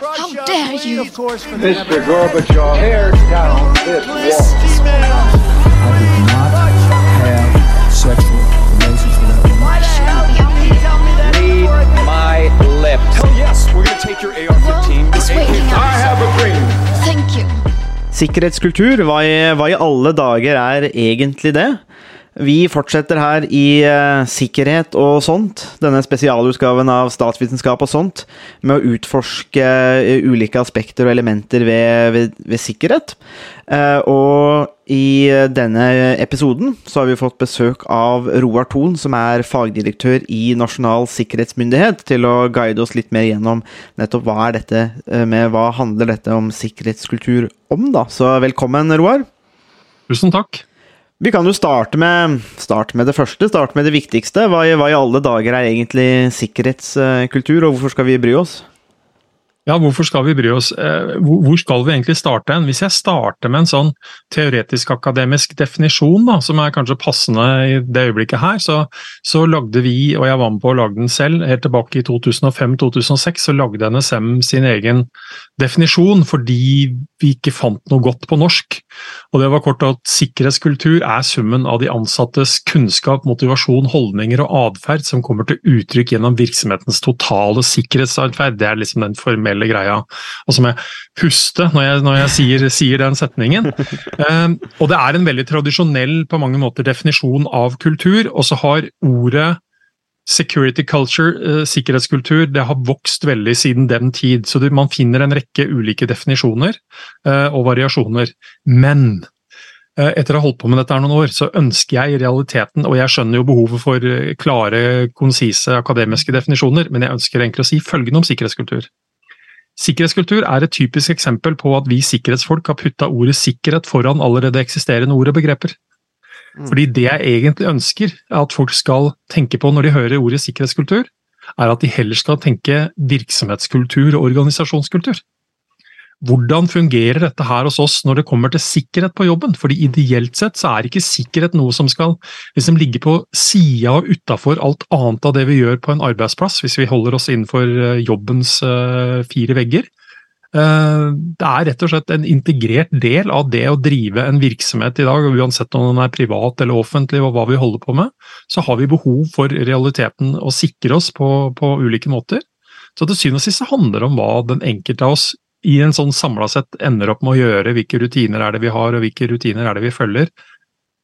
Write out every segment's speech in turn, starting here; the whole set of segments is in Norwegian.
How dare you? Mr. Gorbachev, tear down this wall. I did not have sexual relations with that woman. Read my lips. Hell yes, we're gonna take your AR-15. It's waking I have a dream. Thank you. Sikkerhetskultur, hva i, hva i alle dager er egentlig det? Vi fortsetter her i uh, Sikkerhet og sånt, denne spesialutgaven av Statsvitenskap og sånt, med å utforske uh, ulike aspekter og elementer ved, ved, ved sikkerhet. Uh, og i denne episoden så har vi fått besøk av Roar Thon, som er fagdirektør i Nasjonal sikkerhetsmyndighet, til å guide oss litt mer gjennom nettopp hva er dette med hva handler dette om sikkerhetskultur om, da. Så velkommen, Roar. Tusen takk. Vi kan jo starte med, starte med det første, starte med det viktigste. Hva i, hva i alle dager er egentlig sikkerhetskultur, og hvorfor skal vi bry oss? Ja, hvorfor skal vi bry oss? Eh, Hvor skal vi egentlig starte hen? Hvis jeg starter med en sånn teoretisk-akademisk definisjon, da, som er kanskje passende i det øyeblikket her, så, så lagde vi, og jeg var med på å lage den selv, helt tilbake i 2005-2006, så lagde NSM sin egen definisjon fordi vi ikke fant noe godt på norsk. Og det var kort at sikkerhetskultur er summen av de ansattes kunnskap, motivasjon, holdninger og atferd som kommer til uttrykk gjennom virksomhetens totale sikkerhetsatferd. Det er liksom den formelle greia. Altså med puste når jeg, når jeg sier, sier den setningen. Eh, og det er en veldig tradisjonell på mange måter definisjon av kultur, og så har ordet Security culture, eh, sikkerhetskultur, det har vokst veldig siden den tid. Så det, man finner en rekke ulike definisjoner eh, og variasjoner. Men eh, etter å ha holdt på med dette her noen år, så ønsker jeg i realiteten, og jeg skjønner jo behovet for klare, konsise akademiske definisjoner, men jeg ønsker egentlig å si følgende om sikkerhetskultur. Sikkerhetskultur er et typisk eksempel på at vi sikkerhetsfolk har putta ordet sikkerhet foran allerede eksisterende ord og begreper. Fordi det jeg egentlig ønsker at folk skal tenke på når de hører ordet sikkerhetskultur, er at de heller skal tenke virksomhetskultur og organisasjonskultur. Hvordan fungerer dette her hos oss når det kommer til sikkerhet på jobben? Fordi ideelt sett så er ikke sikkerhet noe som skal liksom ligge på sida og utafor alt annet av det vi gjør på en arbeidsplass, hvis vi holder oss innenfor eh, jobbens eh, fire vegger. Eh, Det er rett og slett en integrert del av det å drive en virksomhet i dag, uansett om den er privat eller offentlig og hva vi holder på med, så har vi behov for realiteten å sikre oss på, på ulike måter. Så til syvende og sist handler det om hva den enkelte av oss i en sånn samla sett ender opp med å gjøre, hvilke rutiner er det vi har og hvilke rutiner er det vi følger.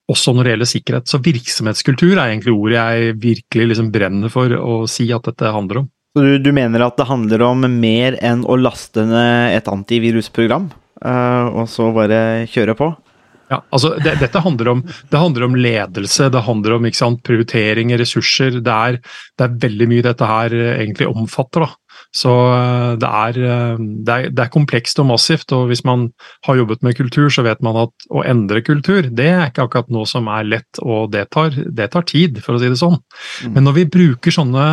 Også når det gjelder sikkerhet. Så virksomhetskultur er egentlig ordet jeg virkelig liksom brenner for å si at dette handler om. Så du, du mener at det handler om mer enn å laste ned et antivirusprogram, eh, og så bare kjøre på? Ja, altså det, Dette handler om, det handler om ledelse, det handler om sant, prioriteringer, ressurser. Det er, det er veldig mye dette her eh, egentlig omfatter. da. Så eh, det er, eh, det, er, det er komplekst og massivt, og hvis man har jobbet med kultur, så vet man at å endre kultur, det er ikke akkurat noe som er lett, og det tar, det tar tid, for å si det sånn. Men når vi bruker sånne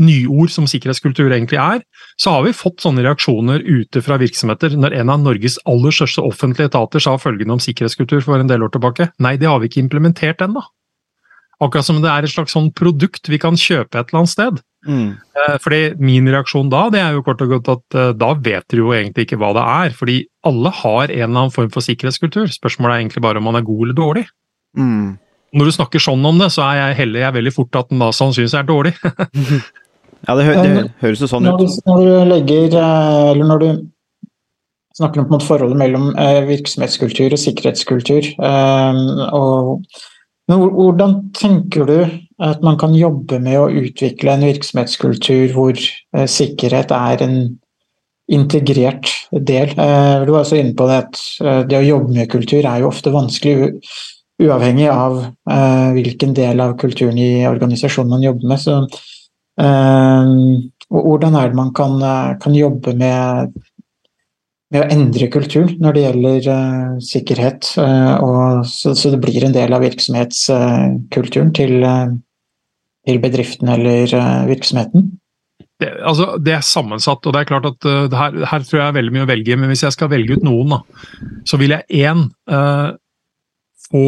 nyord som sikkerhetskultur egentlig er, så har vi fått sånne reaksjoner ute fra virksomheter når en av Norges aller største offentlige etater sa følgende om sikkerhetskultur for en del år tilbake. Nei, det har vi ikke implementert ennå. Akkurat som det er et slags sånn produkt vi kan kjøpe et eller annet sted. Mm. Eh, Fordi Min reaksjon da det er jo kort og godt at eh, da vet dere jo egentlig ikke hva det er. Fordi alle har en eller annen form for sikkerhetskultur. Spørsmålet er egentlig bare om man er god eller dårlig. Mm. Når du snakker sånn om det, så er jeg heller jeg veldig fort at den da sannsynligvis er dårlig. Ja, det, hø det høres jo sånn Når ut. du, når du legger eh, Eller når du snakker om forholdet mellom virksomhetskultur og sikkerhetskultur og, men Hvordan tenker du at man kan jobbe med å utvikle en virksomhetskultur hvor eh, sikkerhet er en integrert del? Eh, du var også inne på det at eh, det å jobbe med kultur er jo ofte vanskelig uavhengig av hvilken del av kulturen i organisasjonen man jobber med. Så hvordan er det man kan, kan jobbe med, med å endre kultur når det gjelder uh, sikkerhet, Uh, og så, så det blir en del av virksomhetskulturen til, eh, til bedriften eller virksomheten? det, altså, det er sammensatt, og det er klart at her, her tror jeg er veldig mye å velge men hvis jeg skal velge ut noen, da, så vil jeg én få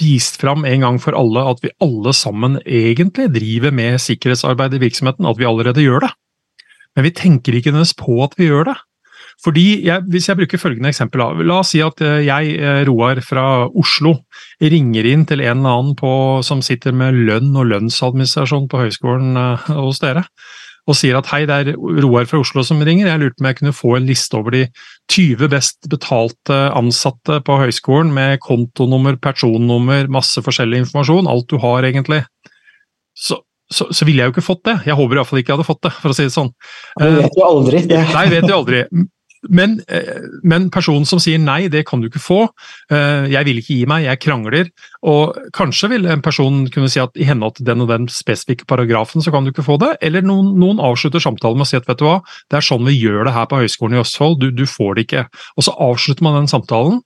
vist fram en gang for alle at vi alle sammen egentlig driver med sikkerhetsarbeid i virksomheten, at vi allerede gjør det. Men vi tenker ikke nødvendigvis på at vi gjør det. Fordi jeg, Hvis jeg bruker følgende eksempel, la oss si at eh, jeg, eh, Roar fra Oslo, ringer inn til en eller annen på, som sitter med lønn og lønnsadministrasjon på høyskolen eh, hos dere, og sier at hei, det er Roar fra Oslo som ringer, jeg lurte på om jeg kunne få en liste over de 20 best betalte ansatte på høyskolen, med kontonummer, personnummer, masse forskjellig informasjon, alt du har egentlig. Så, så, så ville jeg jo ikke fått det. Jeg håper iallfall ikke jeg hadde fått det, for å si det sånn. Det vet jo aldri. Det. Nei, vet jo aldri. Men, eh, men, personen som sier nei, det kan du ikke få. Eh, jeg vil ikke gi meg, jeg krangler. Og kanskje vil en person kunne si at i henhold til den og den spesifikke paragrafen, så kan du ikke få det. Eller noen, noen avslutter samtalen med å si at vet du hva, det er sånn vi gjør det her på Høgskolen i Østfold, du, du får det ikke. Og så avslutter man den samtalen.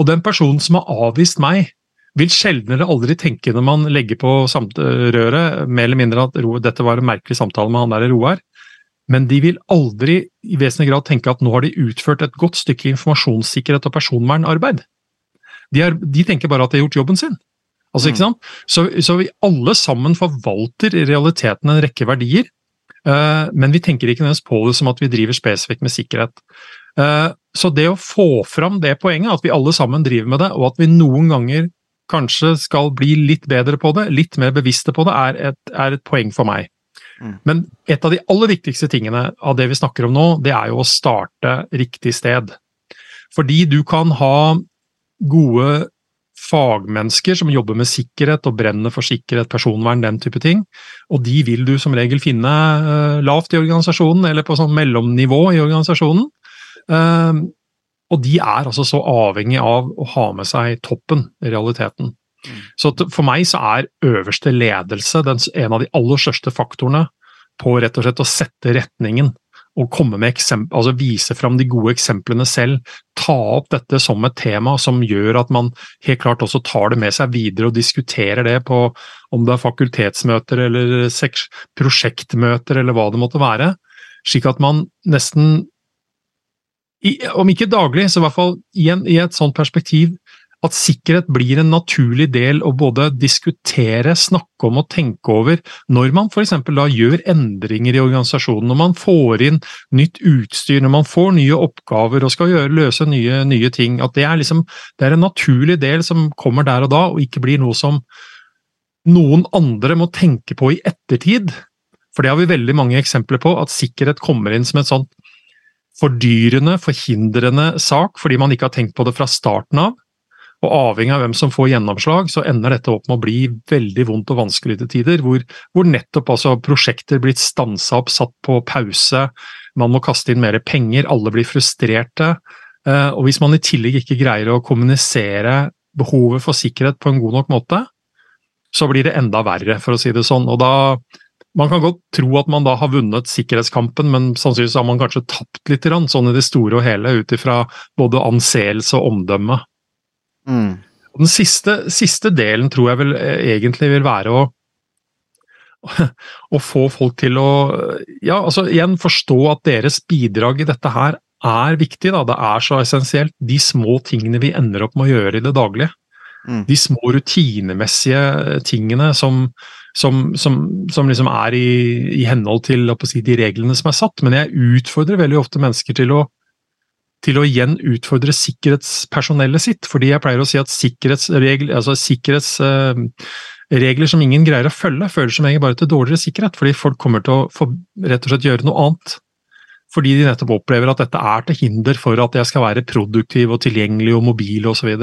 Og den personen som har avvist meg, vil sjelden eller aldri tenke når man legger på røret, mer eller mindre at dette var en merkelig samtale med han der Roar, men de vil aldri i vesentlig grad tenke at nå har de utført et godt stykke informasjonssikkerhet og personvernarbeid. De, er, de tenker bare at de har gjort jobben sin. Altså, ikke sant? Så, så vi alle sammen forvalter i realiteten en rekke verdier, uh, men vi tenker ikke nødvendigvis på det som at vi driver spesifikt med sikkerhet. Uh, så det å få fram det poenget, at vi alle sammen driver med det, og at vi noen ganger kanskje skal bli litt bedre på det, litt mer bevisste på det, er et, er et poeng for meg. Mm. Men et av de aller viktigste tingene av det vi snakker om nå, det er jo å starte riktig sted. Fordi du kan ha gode fagmennesker som jobber med sikkerhet og brenner for sikkerhet, personvern, den type ting. Og de vil du som regel finne uh, lavt i organisasjonen, eller på sånn mellomnivå i organisasjonen. Uh, og de er altså så avhengig av å ha med seg toppen, i realiteten. Så for meg så er øverste ledelse en av de aller største faktorene på rett og slett å sette retningen og komme med eksempel, altså vise fram de gode eksemplene selv. Ta opp dette som et tema som gjør at man helt klart også tar det med seg videre og diskuterer det på om det er fakultetsmøter eller prosjektmøter eller hva det måtte være. Slik at man nesten, om ikke daglig, så i hvert fall i, en, i et sånt perspektiv at sikkerhet blir en naturlig del å både diskutere, snakke om og tenke over når man f.eks. da gjør endringer i organisasjonen, når man får inn nytt utstyr, når man får nye oppgaver og skal gjøre, løse nye, nye ting. At det er, liksom, det er en naturlig del som kommer der og da, og ikke blir noe som noen andre må tenke på i ettertid. For det har vi veldig mange eksempler på, at sikkerhet kommer inn som en sånn fordyrende, forhindrende sak fordi man ikke har tenkt på det fra starten av. Og avhengig av hvem som får gjennomslag, så ender dette opp med å bli veldig vondt og vanskelig til tider, hvor, hvor nettopp altså prosjekter blir stansa opp, satt på pause, man må kaste inn mer penger, alle blir frustrerte. Eh, og hvis man i tillegg ikke greier å kommunisere behovet for sikkerhet på en god nok måte, så blir det enda verre, for å si det sånn. Og da man kan godt tro at man da har vunnet sikkerhetskampen, men sannsynligvis har man kanskje tapt litt, sånn i det store og hele, ut ifra både anseelse og omdømme. Mm. Den siste, siste, delen tror jeg vel eh, egentlig vil være å å få folk til å ja, altså igjen forstå at deres bidrag i dette her er viktig. Da. Det er så essensielt. De små tingene vi ender opp med å gjøre i det daglige. Mm. De små rutinemessige tingene som, som, som, som liksom er i, i henhold til si, de reglene som er satt. Men jeg utfordrer veldig ofte mennesker til å til å igjen utfordre sikkerhetspersonellet sitt. Fordi jeg pleier å si at sikkerhetsregler, altså sikkerhetsregler som ingen greier å følge, føler som egentlig bare til dårligere sikkerhet. Fordi folk kommer til å få rett og slett gjøre noe annet. Fordi de nettopp opplever at dette er til hinder for at jeg skal være produktiv og tilgjengelig og mobil osv. Og,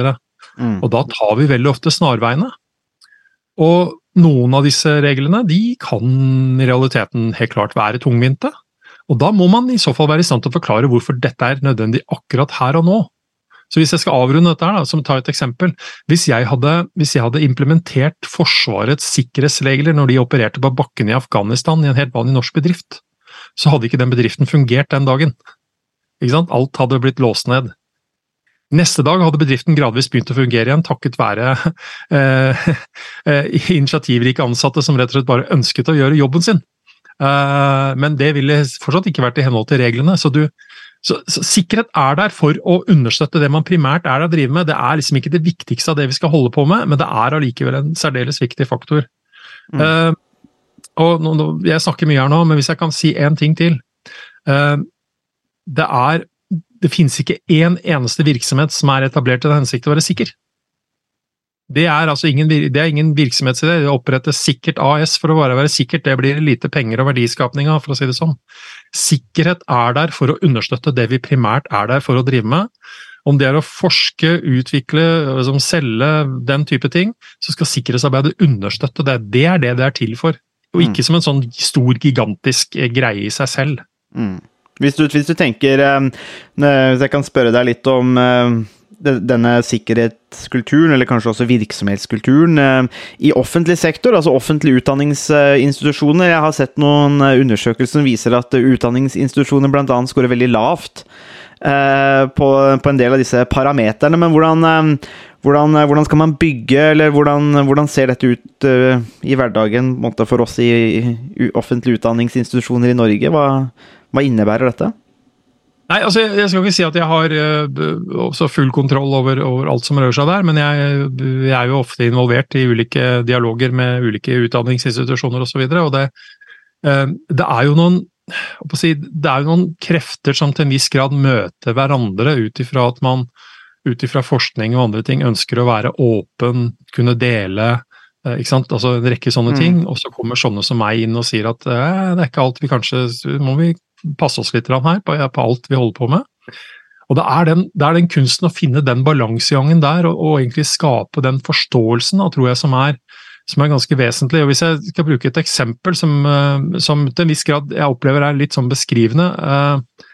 mm. og da tar vi veldig ofte snarveiene. Og noen av disse reglene de kan i realiteten helt klart være tungvinte. Og Da må man i så fall være i stand til å forklare hvorfor dette er nødvendig akkurat her og nå. Så Hvis jeg skal avrunde dette, her, da, som ta et eksempel. Hvis jeg, hadde, hvis jeg hadde implementert Forsvarets sikkerhetsregler når de opererte på bakken i Afghanistan i en helt vanlig norsk bedrift, så hadde ikke den bedriften fungert den dagen. Alt hadde blitt låst ned. Neste dag hadde bedriften gradvis begynt å fungere igjen, takket være eh, eh, initiativrike ansatte som rett og slett bare ønsket å gjøre jobben sin. Eh, men det ville fortsatt ikke vært i henhold til reglene. Så, du, så, så, sikkerhet er der for å understøtte det man primært er der å drive med. Det er liksom ikke det viktigste av det vi skal holde på med, men det er allikevel en særdeles viktig faktor. Mm. Uh, og nå, nå, Jeg snakker mye her nå, men hvis jeg kan si én ting til, Uh, det er Det finnes ikke én eneste virksomhet som er etablert i den hensikt å være sikker. Det er altså ingen, det er ingen virksomhetsidé. Det opprettes sikkert AS for å bare være sikkert. Det blir lite penger og verdiskapning av, for å si det sånn. Sikkerhet er der for å understøtte det vi primært er der for å drive med. Om det er å forske, utvikle, liksom selge, den type ting, så skal sikkerhetsarbeidet understøtte det. Det er det det er til for. Og ikke som en sånn stor, gigantisk eh, greie i seg selv. Mm. Hvis, du, hvis du tenker eh, Hvis jeg kan spørre deg litt om eh, denne sikkerhetskulturen, eller kanskje også virksomhetskulturen, eh, i offentlig sektor, altså offentlige utdanningsinstitusjoner. Jeg har sett noen eh, undersøkelser som viser at utdanningsinstitusjoner bl.a. scorer veldig lavt eh, på, på en del av disse parameterne. Men hvordan, hvordan, hvordan skal man bygge, eller hvordan, hvordan ser dette ut i hverdagen for oss i offentlige utdanningsinstitusjoner i Norge? Hva, hva innebærer dette? Nei, altså jeg, jeg skal ikke si at jeg har også full kontroll over, over alt som rører seg der, men jeg, jeg er jo ofte involvert i ulike dialoger med ulike utdanningsinstitusjoner osv. Og, så og det, eh, det er jo noen si, det er jo noen krefter som til en viss grad møter hverandre ut ifra at man ut ifra forskning og andre ting ønsker å være åpen, kunne dele eh, ikke sant? Altså en rekke sånne Mm. ting, og så kommer sånne som meg inn og sier at eh, det er ikke alt vi kanskje må vi passe oss litt her på, på alt vi holder på med. Og det er den, det er den kunsten å finne den balansegangen der, og, og egentlig skape den forståelsen, da, tror jeg, som er, som er ganske vesentlig. Og Hvis jeg skal bruke et eksempel som, eh, som til en viss grad jeg opplever er litt sånn beskrivende eh,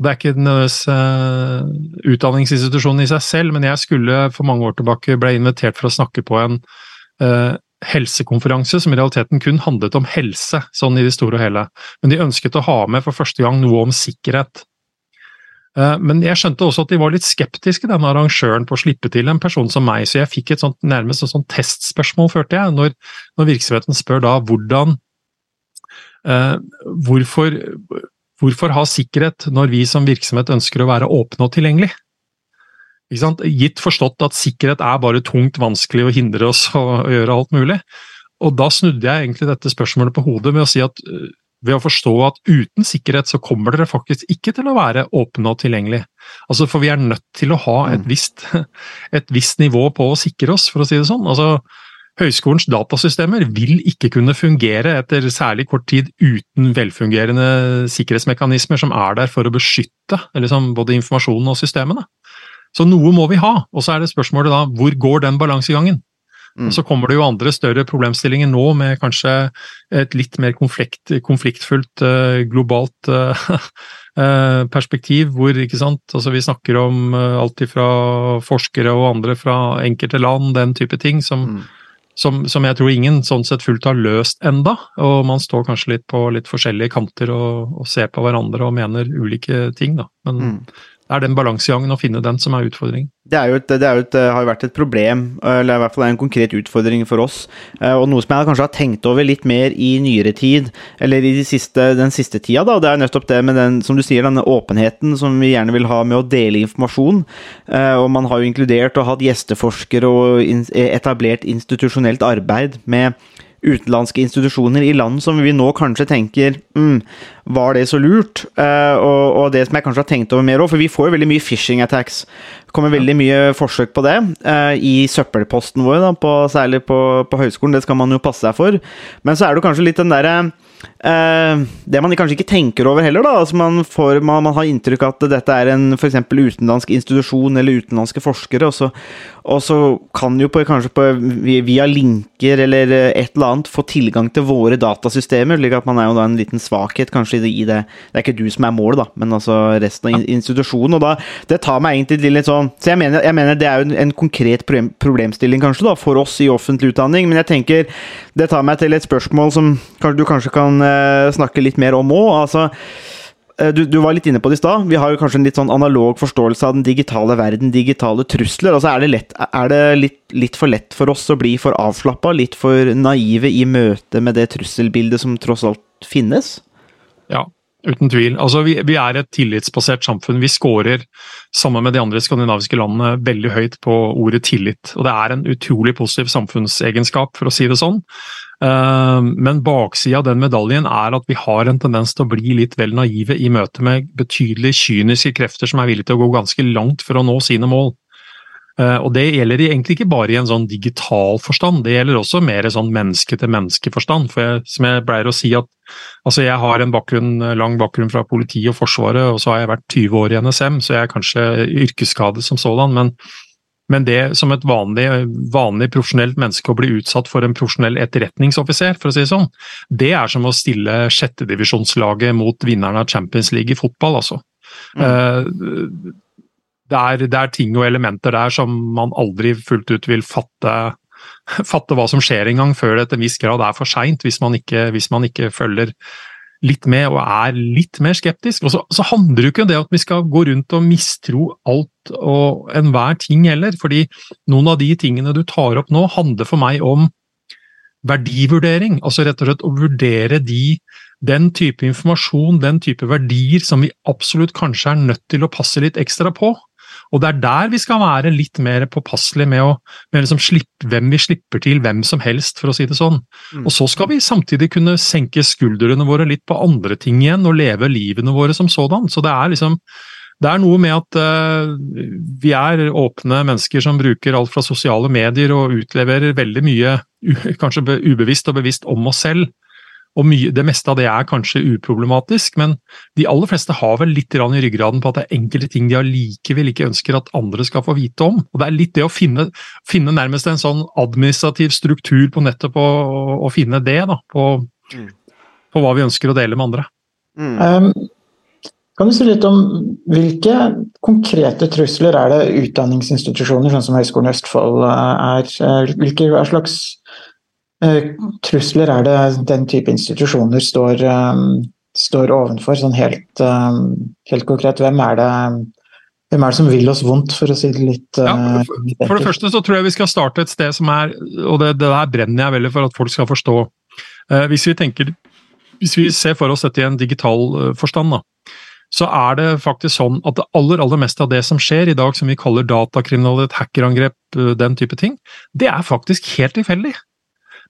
Det er ikke nødvendigvis uh, utdanningsinstitusjonen i seg selv, men jeg skulle for mange år tilbake ble invitert for å snakke på en eh, helsekonferanse som i realiteten kun handlet om helse, sånn i det store og hele. Men de ønsket å ha med for første gang noe om sikkerhet. Eh, Men jeg skjønte også at de var litt skeptiske, denne arrangøren, på å slippe til en person som meg, så jeg fikk et sånt, nærmest et sånt testspørsmål, følte jeg, når, når virksomheten spør da hvordan eh, hvorfor, hvorfor ha sikkerhet når vi som virksomhet ønsker å være åpne og tilgjengelig? Gitt forstått at sikkerhet er bare tungt, vanskelig og hindrer oss å, gjøre alt mulig. Og da snudde jeg egentlig dette spørsmålet på hodet med å si at øh, ved å forstå at uten sikkerhet så kommer dere faktisk ikke til å være åpne og tilgjengelige. Altså, for vi er nødt til å ha et visst, et visst nivå på å sikre oss, for å si det sånn. Altså, Høyskolens datasystemer vil ikke kunne fungere etter særlig kort tid uten velfungerende sikkerhetsmekanismer som er der for å beskytte liksom, både informasjonen og systemene. Så noe må vi ha, og så er det spørsmålet da, hvor går den balansegangen? Mm. så kommer det jo andre større problemstillinger nå, med kanskje et litt mer konflikt, konfliktfullt eh, globalt eh, eh, perspektiv, hvor ikke sant, altså vi snakker om alt ifra forskere og andre fra enkelte land, den type ting, som, Mm. som, som jeg tror ingen sånn sett fullt har løst enda, og man står kanskje litt på litt forskjellige kanter og, og ser på hverandre og mener ulike ting, da. Men Mm. Det er den balansegangen å finne den som er utfordringen. Det, er jo et, det er jo et, har jo vært et problem, eller i hvert fall er en konkret utfordring for oss. eh, Og noe som jeg kanskje har tenkt over litt mer i nyere tid, eller i de siste, den siste tida. da, Det er nettopp det med den som du sier, denne åpenheten som vi gjerne vil ha med å dele informasjon. Eh, Og man har jo inkludert og hatt gjesteforskere og etablert institusjonelt arbeid med utenlandske institusjoner i land som vi nå kanskje tenker mm, Var det så lurt? Uh, og, og det som jeg kanskje har tenkt over mer òg, for vi får jo veldig mye phishing attacks. Det kommer veldig mye forsøk på det uh, i søppelposten vår, da, på, særlig på, på høyskolen. Det skal man jo passe seg for. Men så er det kanskje litt den derre uh, Det man kanskje ikke tenker over heller, da. Altså man, får, man, man har inntrykk av at dette er en f.eks. utenlandsk institusjon eller utenlandske forskere, og så, og så kan jo på, kanskje på, via linker eller eh, et eller annet få tilgang til våre datasystemer, slik at man er jo da en liten svakhet kanskje i det, det. Er ikke du som er målet, da, men altså resten av institusjonen. Og da, det tar meg egentlig til litt sånn Så jeg mener, jeg mener det er jo en, en konkret problem, problemstilling kanskje da, for oss i offentlig utdanning, men jeg tenker det tar meg til et spørsmål som du kanskje kan eh, snakke litt mer om òg. Altså, du, du var litt inne på det i stad. Vi har jo kanskje en litt sånn analog forståelse av den digitale verden, digitale trusler. Altså, er det, lett, er det litt, litt for lett for oss å bli for avslappa, litt for naive i møte med det trusselbildet som tross alt finnes? Ja, uten tvil. Altså, vi, vi er et tillitsbasert samfunn. Vi scorer, sammen med de andre skandinaviske landene, veldig høyt på ordet tillit. Og det er en utrolig positiv samfunnsegenskap, for å si det sånn. Eh, men baksida av den medaljen er at vi har en tendens til å bli litt vel naive i møte med betydelig kyniske krefter som er villige til å gå ganske langt for å nå sine mål. Eh, og Det gjelder egentlig ikke bare i en sånn digital forstand, det gjelder også mer sånn menneske-til-menneske-forstand. For jeg, som jeg pleier å si at altså jeg har en bakgrunn, lang bakgrunn fra politiet og Forsvaret, og så har jeg vært 20 år i NSM, så jeg er kanskje yrkesskadet som sådan. men men det som et vanlig, vanlig profesjonelt menneske å bli utsatt for en profesjonell etterretningsoffiser, for å si det sånn, det er som å stille sjettedivisjonslaget mot vinneren av Champions League i fotball, altså. Mm. Uh, det er, det er, ting og elementer der som man aldri fullt ut vil fatte, fatte hva som skjer engang, før det til en viss grad er for seint, hvis, hvis, man ikke følger litt med og er litt mer skeptisk. Og så, så handler det jo ikke om det at vi skal gå rundt og mistro alt og enhver ting heller, fordi noen av de tingene du tar opp nå, handler for meg om verdivurdering. Altså rett og slett å vurdere de, den type informasjon, den type verdier som vi absolutt kanskje er nødt til å passe litt ekstra på. Og det er der vi skal være litt mer påpasselige med, å, med liksom slippe, hvem vi slipper til hvem som helst, for å si det sånn. Mm. Og så skal vi samtidig kunne senke skuldrene våre litt på andre ting igjen, og leve livene våre som sådan. Så det er liksom det er noe med at uh, vi er åpne mennesker som bruker alt fra sosiale medier og utleverer veldig mye, kanskje ubevisst og bevisst, om oss selv. Og mye, Det meste av det er kanskje uproblematisk, men de aller fleste har vel litt i ryggraden på at det er enkelte ting de allikevel ikke ønsker at andre skal få vite om. Og Det er litt det å finne, finne nærmest en sånn administrativ struktur på nettet på å finne det, da, på, mm. på, hva vi ønsker å dele med andre. Mm. Um, kan du si litt om hvilke konkrete trusler er det utdanningsinstitusjoner sånn som Høgskolen i Østfold eh, er? Eh, hvilke slags trusler er det den type institusjoner står, um, står ovenfor? Sånn helt, um, helt, konkret, hvem er, det, hvem er det som vil oss vondt, for å si det litt ja, for, for, det første så tror jeg vi skal starte et sted som er Og det, det der brenner jeg veldig for at folk skal forstå. Hvis vi tenker hvis vi ser for oss dette i en digital forstand, da, så er det faktisk sånn at det aller aller meste av det som skjer i dag, som vi kaller datakriminalitet, hackerangrep, den type ting, det er faktisk helt tilfeldig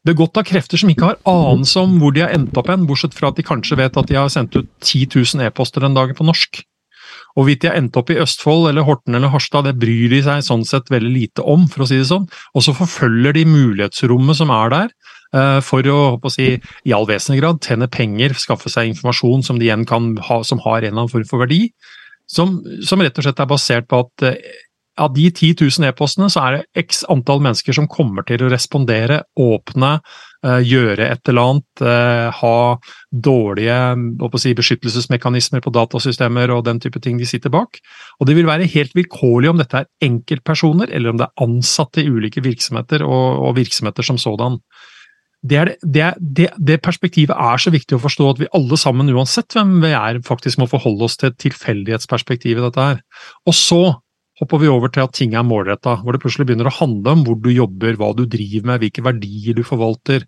begått av krefter som ikke har anelse om hvor de har endt opp hen, bortsett fra at de kanskje vet at de har sendt ut 10 000 e-poster den dagen på norsk. Og Hvorvidt de har endt opp i Østfold eller Horten eller Harstad, det bryr de seg sånn sett veldig lite om, for å si det sånn. Og så forfølger de mulighetsrommet som er der, uh, for å, å si, i all vesentlig grad tjene penger, skaffe seg informasjon som de igjen kan ha, som har en eller annen form for verdi. Som, som rett og slett er basert på at uh, av de 10 000 e-postene, så er det x antall mennesker som kommer til å respondere, åpne, uh, gjøre et eller annet, uh, ha dårlige si, beskyttelsesmekanismer på datasystemer og den type ting de sitter bak. Og det vil være helt vilkårlig om dette er enkeltpersoner, eller om det er ansatte i ulike virksomheter og, og virksomheter som sådan. Det, det, det, det, perspektivet er så viktig å forstå at vi alle sammen, uansett hvem vi er, faktisk må forholde oss til et tilfeldighetsperspektiv i dette her. Og så hopper vi over til at ting er målretta, hvor det plutselig begynner å handle om hvor du jobber, hva du driver med, hvilke verdier du forvalter.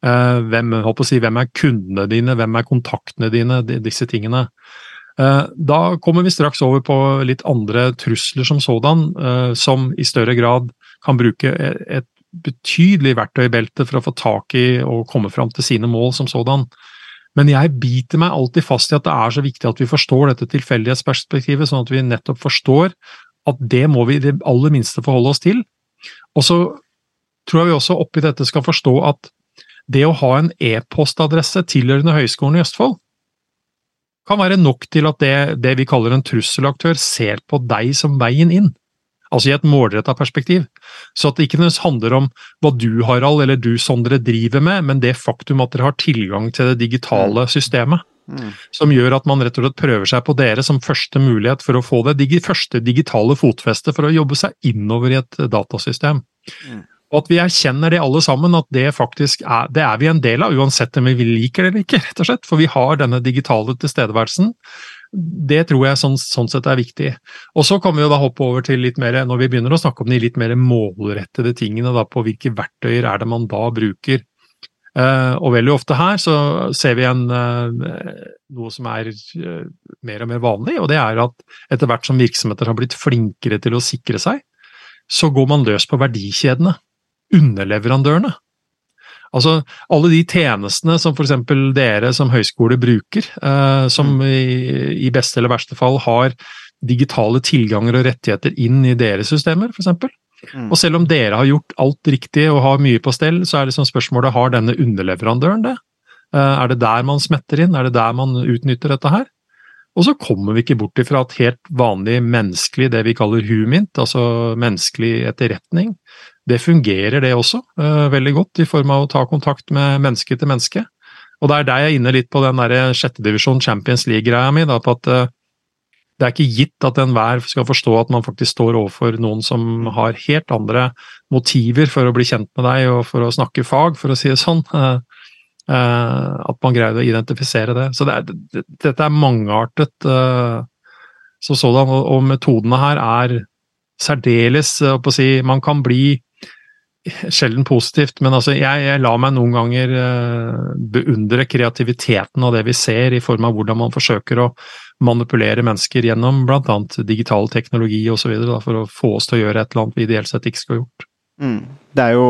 Uh, hvem, si, hvem, er kundene dine, hvem er kontaktene dine, disse tingene. Uh, da kommer vi straks over på litt andre trusler som sådan, uh, som i større grad kan bruke e, et betydelig verktøybelte for å få tak i og komme fram til sine mål som sådan. Men jeg biter meg alltid fast i at det er så viktig at vi forstår dette tilfeldighetsperspektivet, sånn at vi nettopp forstår at det må vi i det aller minste forholde oss til. Og så tror jeg vi også oppi dette skal forstå at det å ha en e-postadresse tilhørende Høgskolen i Østfold kan være nok til at det, det vi kaller en trusselaktør, ser på deg som veien inn. Altså i et målretta perspektiv. Så at det ikke nødvendigvis handler om hva du, Harald, eller du, Sondre, driver med, men det faktum at dere har tilgang til det digitale systemet. Mm. Som gjør at man rett og slett prøver seg på dere som første mulighet for å få det digi første digitale fotfestet for å jobbe seg innover i et datasystem. Mm. Og at vi erkjenner det alle sammen, at det faktisk er, det er vi en del av, uansett om vi liker det eller ikke, rett og slett. For vi har denne digitale tilstedeværelsen. Det tror jeg sånn, sånn, sett er viktig. Og så kan vi jo da hoppe over til litt mer, når vi begynner å snakke om de litt mer målrettede tingene, da, på hvilke verktøyer er det man da bruker. Uh, og veldig ofte her så ser vi en, uh, noe som er uh, mer og mer vanlig, og det er at etter hvert som virksomheter har blitt flinkere til å sikre seg, så går man løs på verdikjedene. Underleverandørene. Altså, alle de tjenestene som f.eks. dere som høyskole bruker, eh, som i, i beste eller verste fall har digitale tilganger og rettigheter inn i deres systemer, f.eks. Mm. Og selv om dere har gjort alt riktig og har mye på stell, så er liksom spørsmålet har denne underleverandøren det? Eh, Er det der man smetter inn? Er det der man utnytter dette her? Og så kommer vi ikke bort ifra at helt vanlig menneskelig, det vi kaller humint, altså menneskelig etterretning, det fungerer det også eh, veldig godt i form av å ta kontakt med menneske til menneske. Og det er der jeg er inne litt på den der sjettedivisjon Champions League-greia mi, da, på at eh, det er ikke gitt at enhver skal forstå at man faktisk står overfor noen som har helt andre motiver for å bli kjent med deg og for å snakke fag, for å si det sånn. Eh, eh, at man greide å identifisere det. Så det er, dette er mangeartet som så sådan, og, metodene her er særdeles uh, å si, Man kan bli sjelden positivt, men altså jeg, jeg lar meg noen ganger uh, beundre kreativiteten av det vi ser, i form av hvordan man forsøker å manipulere mennesker gjennom bl.a. digital teknologi osv. for å få oss til å gjøre et eller annet vi ideelt sett ikke skal gjort. Mm. Det er jo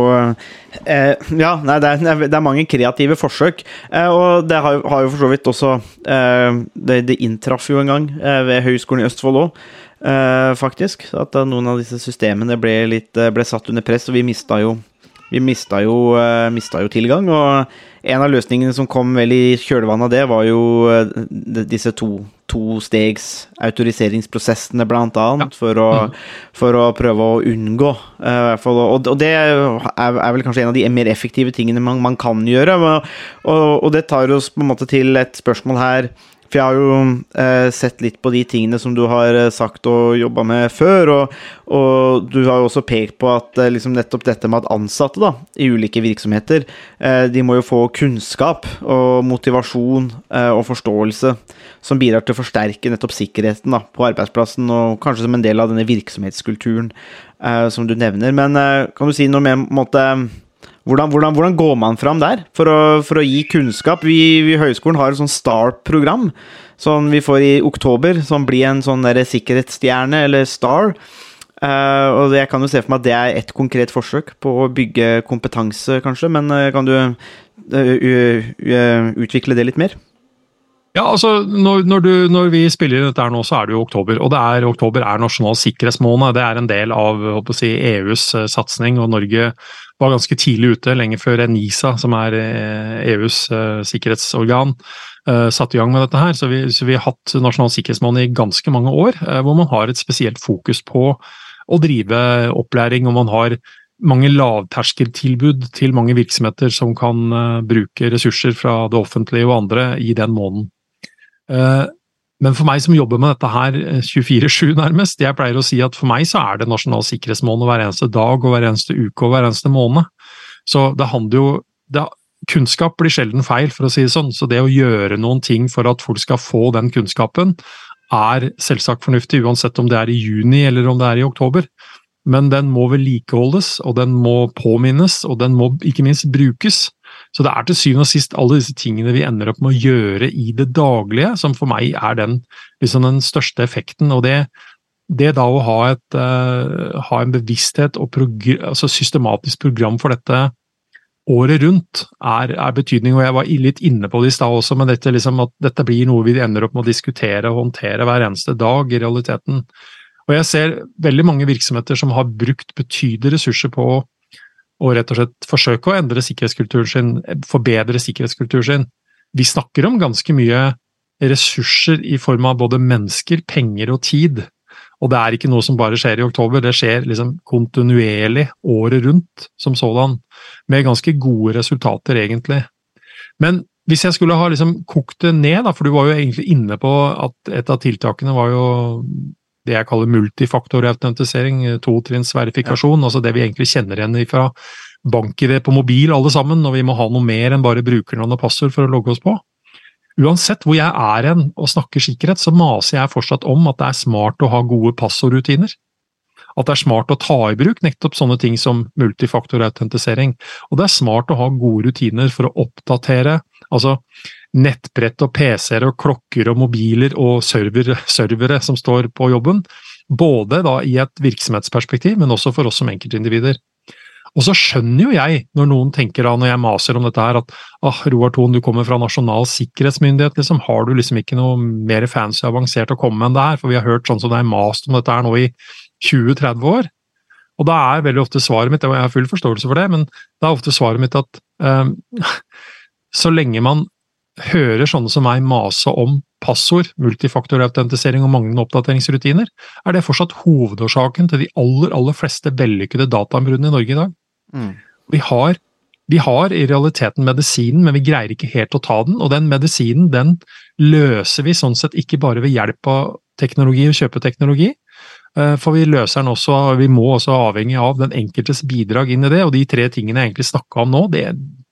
eh, Ja, nei, det, er, det er mange kreative forsøk. Eh, og det har, har, jo for så vidt også eh, det, det, inntraff jo en gang eh, ved Høgskolen i Østfold òg, eh, faktisk. At noen av disse systemene ble, litt, eh, ble satt under press, og vi mista jo vi mista jo, mista jo, tilgang, og en av løsningene som kom vel i kjølvannet av det, var jo disse to tostegs autoriseringsprosessene, blant annet, ja. for, å, mm. for, å, prøve å unngå uh, og, og, det er, er, vel kanskje en av de mer effektive tingene man, man kan gjøre. Og, og, det tar oss på en måte til et spørsmål her for jeg har jo eh, sett litt på de tingene som du har eh, sagt og jobba med før, og, og, du har jo også pekt på at eh, liksom nettopp dette med at ansatte da, i ulike virksomheter, eh, de må jo få kunnskap og motivasjon eh, og forståelse som bidrar til å forsterke nettopp sikkerheten da, på arbeidsplassen, og kanskje som en del av denne virksomhetskulturen eh, som du nevner. Men kan du si noe mer om hvordan, hvordan, hvordan, går man fram der for å, for å gi kunnskap? Vi, i høyskolen har et sånn STAR-program som vi får i oktober, som blir en sånn sikkerhetsstjerne, eller STAR. Uh, og jeg kan jo se for meg at det er et konkret forsøk på å bygge kompetanse, kanskje. Men uh, kan du uh, utvikle det litt mer? Ja, altså når, når, du, når, vi spiller dette her nå, så er det jo oktober. Og det er, oktober er nasjonal sikkerhetsmåned. Det er en del av si, EUs satsing. og Norge var ganske tidlig ute, lenge før NISA, som er EUs eh, e uh, sikkerhetsorgan, satte i gang med dette her. Så vi, så vi, har hatt nasjonal sikkerhetsmåned i ganske mange år, hvor man har et spesielt fokus på å drive opplæring, og man har mange lavterskeltilbud til mange virksomheter som kan bruke ressurser fra det offentlige og andre i den måneden. Men for meg som jobber med dette her 24-7 eh, nærmest, jeg pleier å si at for meg så er det nasjonal sikkerhetsmåned hver eneste dag og hver eneste uke og hver eneste måned. Så det handler jo det, Kunnskap blir sjelden feil, for å si det sånn. Så det å gjøre noen ting for at folk skal få den kunnskapen, er selvsagt fornuftig, uansett om det er i juni eller om det er i oktober. Men den må vedlikeholdes, og den må påminnes, og den må ikke minst brukes. Så det er til syvende og sist alle disse tingene vi ender opp med å gjøre i det daglige, som for meg er den, liksom den største effekten. og det det da å ha, et, uh, ha en bevissthet og progr altså systematisk program for dette året rundt, er, er, betydning. og Jeg var litt inne på det i stad også, men dette, liksom, at dette blir noe vi ender opp med å diskutere og håndtere hver eneste dag, i realiteten. Og Jeg ser veldig mange virksomheter som har brukt betydelige ressurser på og rett og slett forsøke å endre sikkerhetskulturen sin, forbedre sikkerhetskulturen sin. Vi snakker om ganske mye ressurser i form av både mennesker, penger og tid. Og det er ikke noe som bare skjer i oktober, det skjer liksom kontinuerlig året rundt som sådan. Med ganske gode resultater, egentlig. Men hvis jeg skulle ha liksom kokt det ned, da, for du var jo egentlig inne på at et av tiltakene var jo det jeg kaller multifaktorautentisering, totrinnsverifikasjon, ja. altså det vi egentlig kjenner igjen fra bank-ID på mobil alle sammen, når vi må ha noe mer enn bare brukernavn og passord for å logge oss på. Uansett hvor jeg er hen og snakker sikkerhet, så maser jeg fortsatt om at det er smart å ha gode passordrutiner. At det er smart å ta i bruk nettopp sånne ting som multifaktorautentisering. Og det er smart å ha gode rutiner for å oppdatere altså nettbrett og PC-er og klokker og mobiler og server, servere som står på jobben. Både da i et virksomhetsperspektiv, men også for oss som enkeltindivider. Og så skjønner jo jeg, når noen tenker da, når jeg maser om dette her, at ah, Roar Thon, du kommer fra Nasjonal sikkerhetsmyndighet, liksom, har du liksom ikke noe mer fancy avansert å komme med enn det her? For vi har hørt sånn som det er mast om dette her nå i 20-30 år. Og da er veldig ofte svaret mitt, og jeg har full forståelse for det, men da er ofte svaret mitt at um, så lenge man hører sånne som meg mase om passord, multifaktorautentisering og manglende oppdateringsrutiner, er det fortsatt hovedårsaken til de aller, aller fleste vellykkede datainnbruddene i Norge i dag. Mm. Vi, har, vi har i realiteten medisinen, men vi greier ikke helt å ta den, og den medisinen den løser vi sånn sett ikke bare ved hjelp av teknologi og kjøpeteknologi, eh, for vi løser den også, vi må også avhengig av den enkeltes bidrag inn i det, og de tre tingene jeg egentlig snakka om nå, det,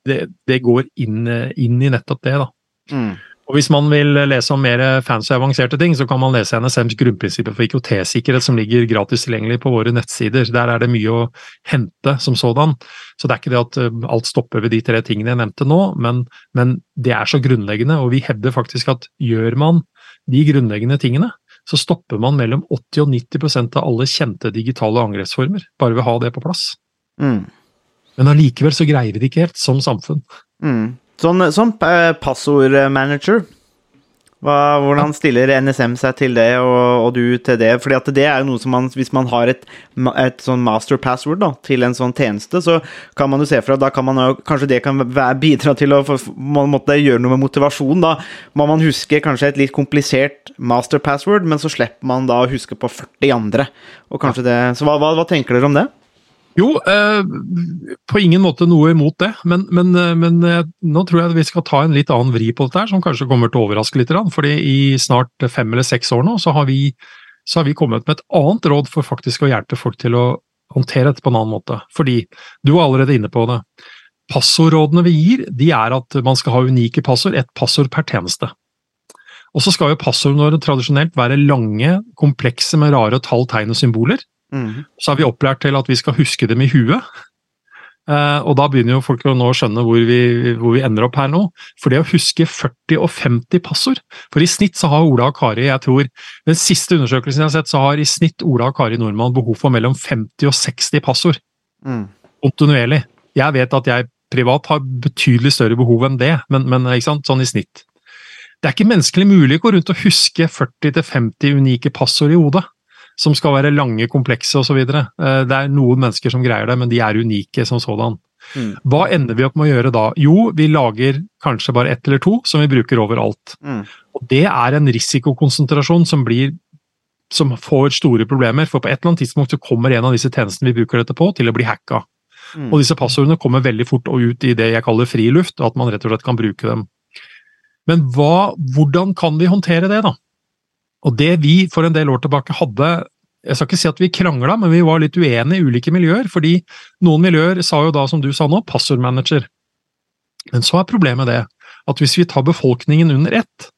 det, det går inn, inn, i nettopp det. da. Mm. Og Hvis man vil lese om mer fancy og avanserte ting, så kan man lese NSMs grunnprinsipper for IKT-sikkerhet, som ligger gratis tilgjengelig på våre nettsider. Der er det mye å hente som sådan. Så det er ikke det at eh, alt stopper ved de tre tingene jeg nevnte nå, men, men det er så grunnleggende. Og vi hevder faktisk at gjør man de grunnleggende tingene, så stopper man mellom 80 og 90% av alle kjente digitale angrepsformer, bare ved å ha det på plass. Mm. Men allikevel så greier vi det ikke helt, som samfunn. Mm. Sånn, sånn eh, passordmanager, hva, hvordan stiller NSM seg til det, og, og, du til det? Fordi at det er noe som man, Hvis man har et, et sånn master password da, til en sånn tjeneste, så kan man jo se fra da kan man Kanskje det kan være, bidra til å måtte gjøre noe med motivasjon. Da må man huske kanskje et litt komplisert master password, men så slipper man da å huske på 40 andre. Og kanskje det, så hva, hva, hva tenker dere om det? Jo, eh, på ingen måte noe imot det, men, men, eh, men nå tror jeg vi skal ta en litt annen vri på dette, her, som kanskje kommer til å overraske litt. fordi i snart fem eller seks år nå, så har, vi, så har vi kommet med et annet råd for faktisk å hjelpe folk til å håndtere dette på en annen måte. Fordi, du var allerede inne på det, passordrådene vi gir, de er at man skal ha unike passord, ett passord per tjeneste. Og så skal jo passordene tradisjonelt være lange, komplekse med rare tall, tegn og symboler. Mm. Så er vi opplært til at vi skal huske dem i huet. Uh, og da begynner jo folk å nå skjønne hvor vi, hvor vi, ender opp her nå. For det å huske 40 og 50 passord For i snitt så har Ola og Kari, jeg tror Den siste undersøkelsen jeg har sett, så har i snitt Ola og Kari Nordmann behov for mellom 50 og 60 passord. Mm. Kontinuerlig. Jeg vet at jeg privat har betydelig større behov enn det, men, men sånn i snitt. Det er ikke menneskelig mulig å gå rundt og huske 40-50 unike passord i hodet som skal være lange, komplekse osv. Eh, det er noen mennesker som greier det, men de er unike som sådan. Mm. Hva ender vi opp med å gjøre da? Jo, vi lager kanskje bare ett eller to som vi bruker overalt. Mm. Og Det er en risikokonsentrasjon som, blir, som får store problemer. For på et eller annet tidspunkt så kommer en av disse tjenestene vi bruker dette på, til å bli hacka. Mm. Og disse passordene kommer veldig fort ut i det jeg kaller friluft, og at man rett og slett kan bruke dem. Men hva, hvordan kan vi håndtere det, da? Og det vi for en del år tilbake hadde Jeg skal ikke si at vi krangla, men vi var litt uenige i ulike miljøer. Fordi noen miljøer sa jo da, som du sa nå, passordmanager. Men så er problemet det at hvis vi tar befolkningen under ett,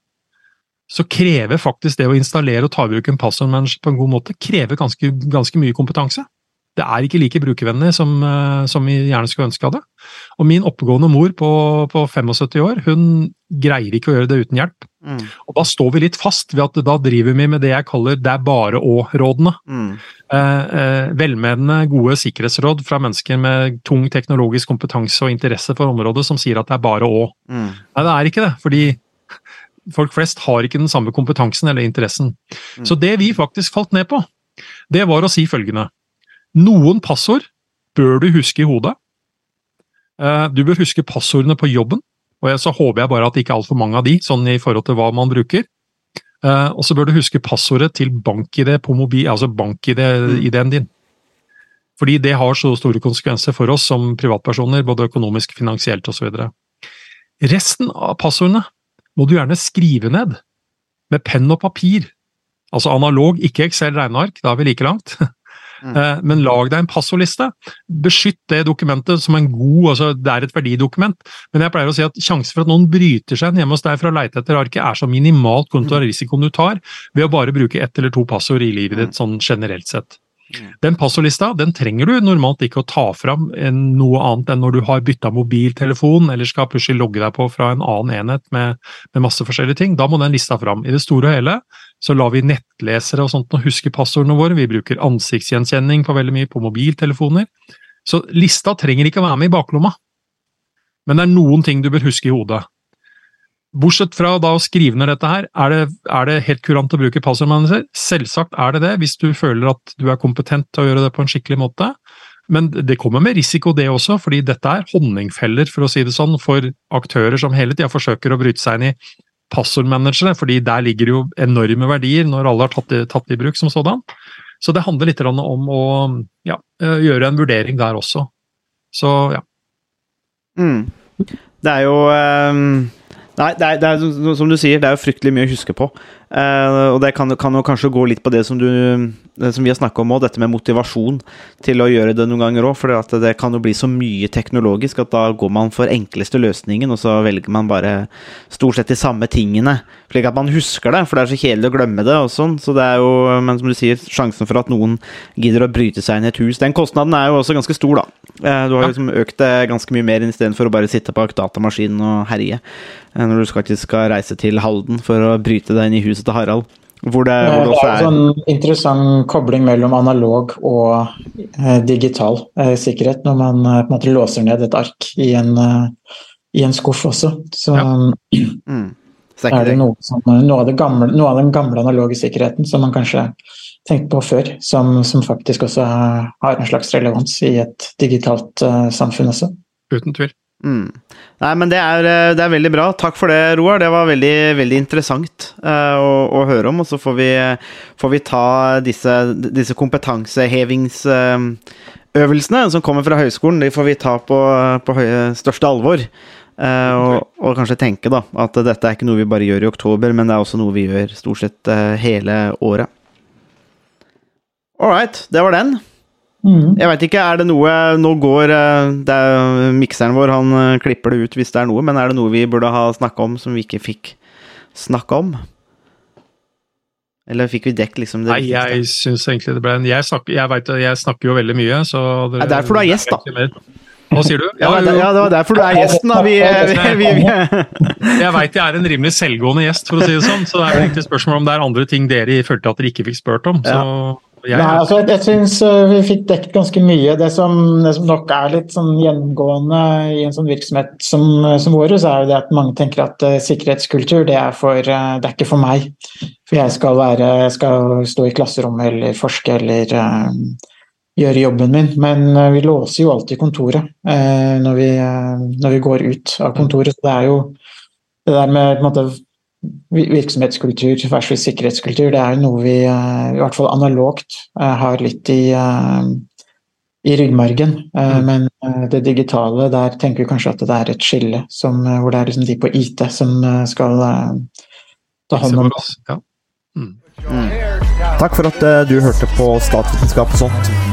så krever faktisk det å installere og ta i bruk en passordmanager på en god måte krever ganske, ganske mye kompetanse. Det er ikke like brukervennlig som, eh, som, vi gjerne skulle ønske av det. Og min oppegående mor på, på 75 år, hun greier ikke å gjøre det uten hjelp. Mm. Og da står vi litt fast ved at da driver vi med det jeg kaller 'det er bare å'-rådene. Mm. Eh, eh, velmenende, gode sikkerhetsråd fra mennesker med tung teknologisk kompetanse og interesse for området som sier at det er bare å. Mm. Nei, det er ikke det. fordi folk flest har ikke den samme kompetansen eller interessen. Mm. Så det vi faktisk falt ned på, det var å si følgende. Noen passord bør du huske i hodet. Eh, du bør huske passordene på jobben, og så håper jeg bare at det ikke er altfor mange av de, sånn i forhold til hva man bruker. Eh, og så bør du huske passordet til bank-ID på mobil, altså bank-ID-en din. Fordi det har så store konsekvenser for oss som privatpersoner, både økonomisk, finansielt osv. Resten av passordene må du gjerne skrive ned med penn og papir. Altså analog, ikke Excel-regneark, da er vi like langt. Mm. Eh, Men lag deg en passordliste. Beskytt det dokumentet som en god altså Det er et verdidokument, men jeg pleier å si at sjansen for at noen bryter seg inn hjemme hos deg for å leite etter arket, er så minimalt kontra risikoen du tar ved å bare bruke ett eller to passord i livet ditt sånn generelt sett. Den passordlista den trenger du normalt ikke å ta fram noe annet enn når du har bytta mobiltelefon eller skal plutselig logge deg på fra en annen enhet med, med masse forskjellige ting. Da må den lista fram. I det store og hele så lar vi nettlesere og sånt og huske passordene våre. Vi bruker ansiktsgjenkjenning på veldig mye på mobiltelefoner. Så lista trenger ikke å være med i baklomma. Men det er noen ting du bør huske i hodet. Bortsett fra da å skrive ned dette her, er det, er det helt kurant å bruke passordmanager? Selvsagt er det det, hvis du føler at du er kompetent til å gjøre det på en skikkelig måte. Men det kommer med risiko det også, fordi dette er honningfeller, for å si det sånn, for aktører som hele tida forsøker å bryte seg inn i passordmanagere, fordi der ligger jo enorme verdier når alle har tatt tatt i bruk som sådan. Så det handler litt om å ja, gjøre en vurdering der også. Så ja. Mm. Det er jo um Nei, det er, det er, som du sier, det er jo fryktelig mye å huske på. Uh, og det kan, kan, jo kanskje gå litt på det som, du, det som vi har snakka om òg, dette med motivasjon til å gjøre det noen ganger òg. For det kan jo bli så mye teknologisk at da går man for enkleste løsningen, og så velger man bare stort sett de samme tingene. Slik at man husker det, for det er så kjedelig å glemme det. og sånn, så det er jo, Men som du sier, sjansen for at noen gidder å bryte seg inn i et hus, den kostnaden er jo også ganske stor, da. Uh, du har jo liksom økt det ganske mye mer istedenfor å bare sitte bak datamaskinen og herje. Uh, når du faktisk skal reise til Halden for å bryte deg inn i huset til Harald. Hvor det, hvor det, det er en sånn interessant kobling mellom analog og eh, digital eh, sikkerhet når man eh, på en måte låser ned et ark i en, i en skuff også. Så, ja. mm. Så er, det noe, som, noe, av gamle, noe, av den gamle analoge sikkerheten som man kanskje tenkte på før, som, som faktisk også har en slags relevans i et digitalt samfunn også. Uten tvil. Mm. Nei, men det er, eh, det er, veldig bra. Takk for det, Roar. Det var veldig, veldig interessant uh, å, å, høre om. Og så får vi, får vi ta disse, disse kompetansehevingsøvelsene uh, som kommer fra høyskolen, de får vi ta på, på høye, største alvor. Uh, og, og, kanskje tenke da, at dette er ikke noe vi bare gjør i oktober, men det er også noe vi gjør stort sett hele året. All right, det var den. Mm. Jeg veit ikke, er det noe Nå går eh, det er Mikseren vår han eh, klipper det ut hvis det er noe, men er det noe vi burde ha snakka om som vi ikke fikk snakke om? Eller fikk vi dekket liksom det? Nei, jeg syns egentlig det ble en Jeg, snakker, jeg, vet, jeg snakker jo veldig mye, så Det er derfor du er gjest, da. Hva sier du? Ja, ja, det var derfor du er gjesten, da. Vi, vi, vi, jeg veit jeg er en rimelig selvgående gjest, for å si det sånn. Så det er vel egentlig spørsmål om det er andre ting dere følte at dere ikke fikk spurt om. Så jeg, Nei, altså jeg, jeg syns uh, vi fikk dekket ganske mye. Det som, det som, nok er litt sånn gjennomgående i en sånn virksomhet som, som vår, er jo det at mange tenker at uh, sikkerhetskultur det er, for, uh, det er ikke for meg. For jeg skal, være, jeg skal stå i klasserommet eller forske eller gjøre jobben min. Men vi låser jo alltid kontoret når vi, når, vi, går ut av kontoret. Så det er jo det der med på en måte virksomhetskultur versus sikkerhetskultur, det er jo noe vi eh, i hvert fall analogt eh, har litt i, eh, i ryggmargen. Mm. Men det digitale, der tenker vi kanskje at det er et skille som, hvor det er liksom de på IT som skal ta hånd om det. Ja. Mm. Mm. Takk for at du hørte på Statsvitenskap og sånt.